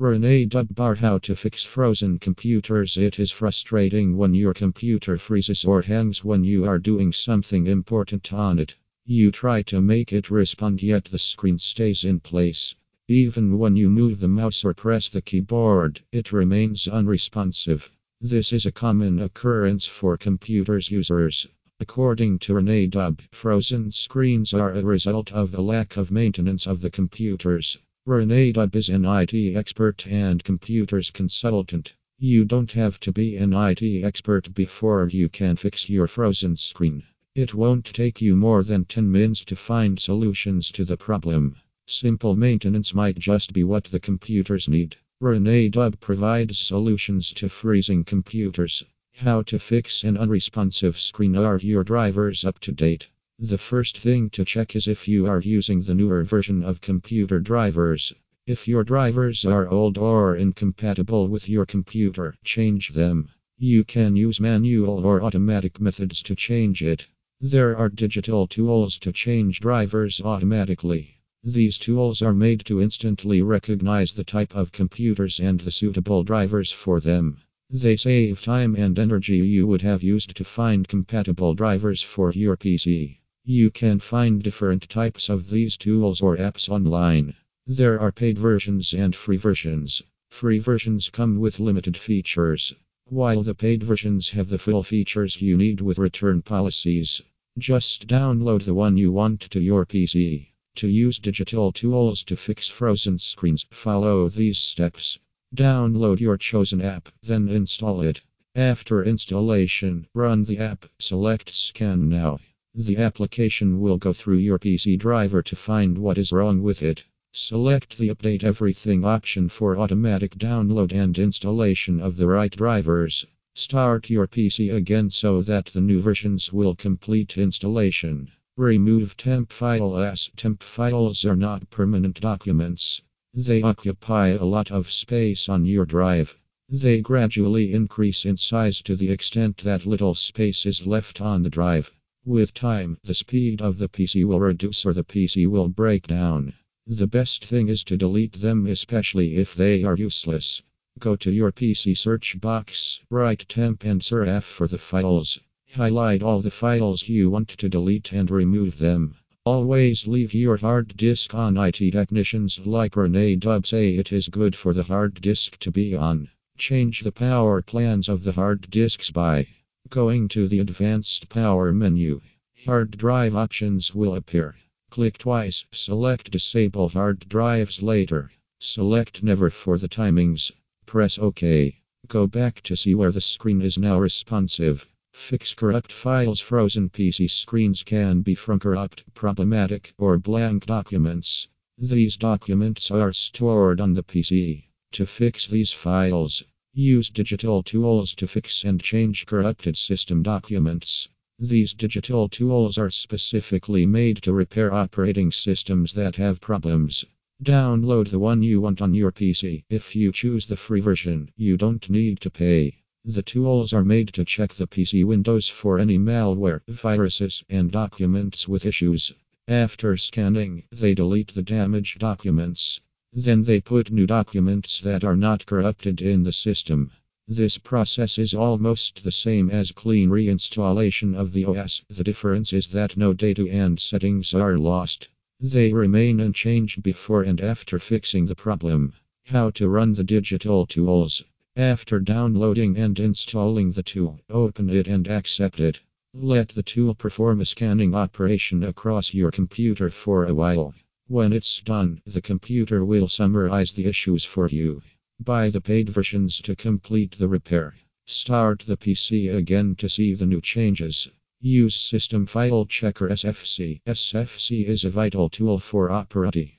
Rene Dubbar How to fix frozen computers. It is frustrating when your computer freezes or hangs when you are doing something important on it. You try to make it respond, yet the screen stays in place. Even when you move the mouse or press the keyboard, it remains unresponsive. This is a common occurrence for computers users. According to Rene Dub, frozen screens are a result of the lack of maintenance of the computers. Rene Dub is an IT expert and computers consultant. You don't have to be an IT expert before you can fix your frozen screen. It won't take you more than 10 minutes to find solutions to the problem. Simple maintenance might just be what the computers need. Rene Dub provides solutions to freezing computers. How to fix an unresponsive screen Are your drivers up to date? The first thing to check is if you are using the newer version of computer drivers. If your drivers are old or incompatible with your computer, change them. You can use manual or automatic methods to change it. There are digital tools to change drivers automatically. These tools are made to instantly recognize the type of computers and the suitable drivers for them. They save time and energy you would have used to find compatible drivers for your PC. You can find different types of these tools or apps online. There are paid versions and free versions. Free versions come with limited features, while the paid versions have the full features you need with return policies. Just download the one you want to your PC. To use digital tools to fix frozen screens, follow these steps. Download your chosen app, then install it. After installation, run the app, select Scan Now. The application will go through your PC driver to find what is wrong with it. Select the Update Everything option for automatic download and installation of the right drivers. Start your PC again so that the new versions will complete installation. Remove temp file as temp files are not permanent documents. They occupy a lot of space on your drive. They gradually increase in size to the extent that little space is left on the drive. With time, the speed of the PC will reduce or the PC will break down. The best thing is to delete them, especially if they are useless. Go to your PC search box, write temp and surf for the files. Highlight all the files you want to delete and remove them. Always leave your hard disk on. IT technicians like Rene Dub say it is good for the hard disk to be on. Change the power plans of the hard disks by Going to the Advanced Power menu, hard drive options will appear. Click twice, select Disable Hard Drives later. Select Never for the timings. Press OK. Go back to see where the screen is now responsive. Fix corrupt files. Frozen PC screens can be from corrupt, problematic, or blank documents. These documents are stored on the PC. To fix these files, Use digital tools to fix and change corrupted system documents. These digital tools are specifically made to repair operating systems that have problems. Download the one you want on your PC. If you choose the free version, you don't need to pay. The tools are made to check the PC Windows for any malware, viruses, and documents with issues. After scanning, they delete the damaged documents. Then they put new documents that are not corrupted in the system. This process is almost the same as clean reinstallation of the OS. The difference is that no data and settings are lost. They remain unchanged before and after fixing the problem. How to run the digital tools. After downloading and installing the tool, open it and accept it. Let the tool perform a scanning operation across your computer for a while. When it's done, the computer will summarize the issues for you. Buy the paid versions to complete the repair. Start the PC again to see the new changes. Use System File Checker SFC. SFC is a vital tool for Operati.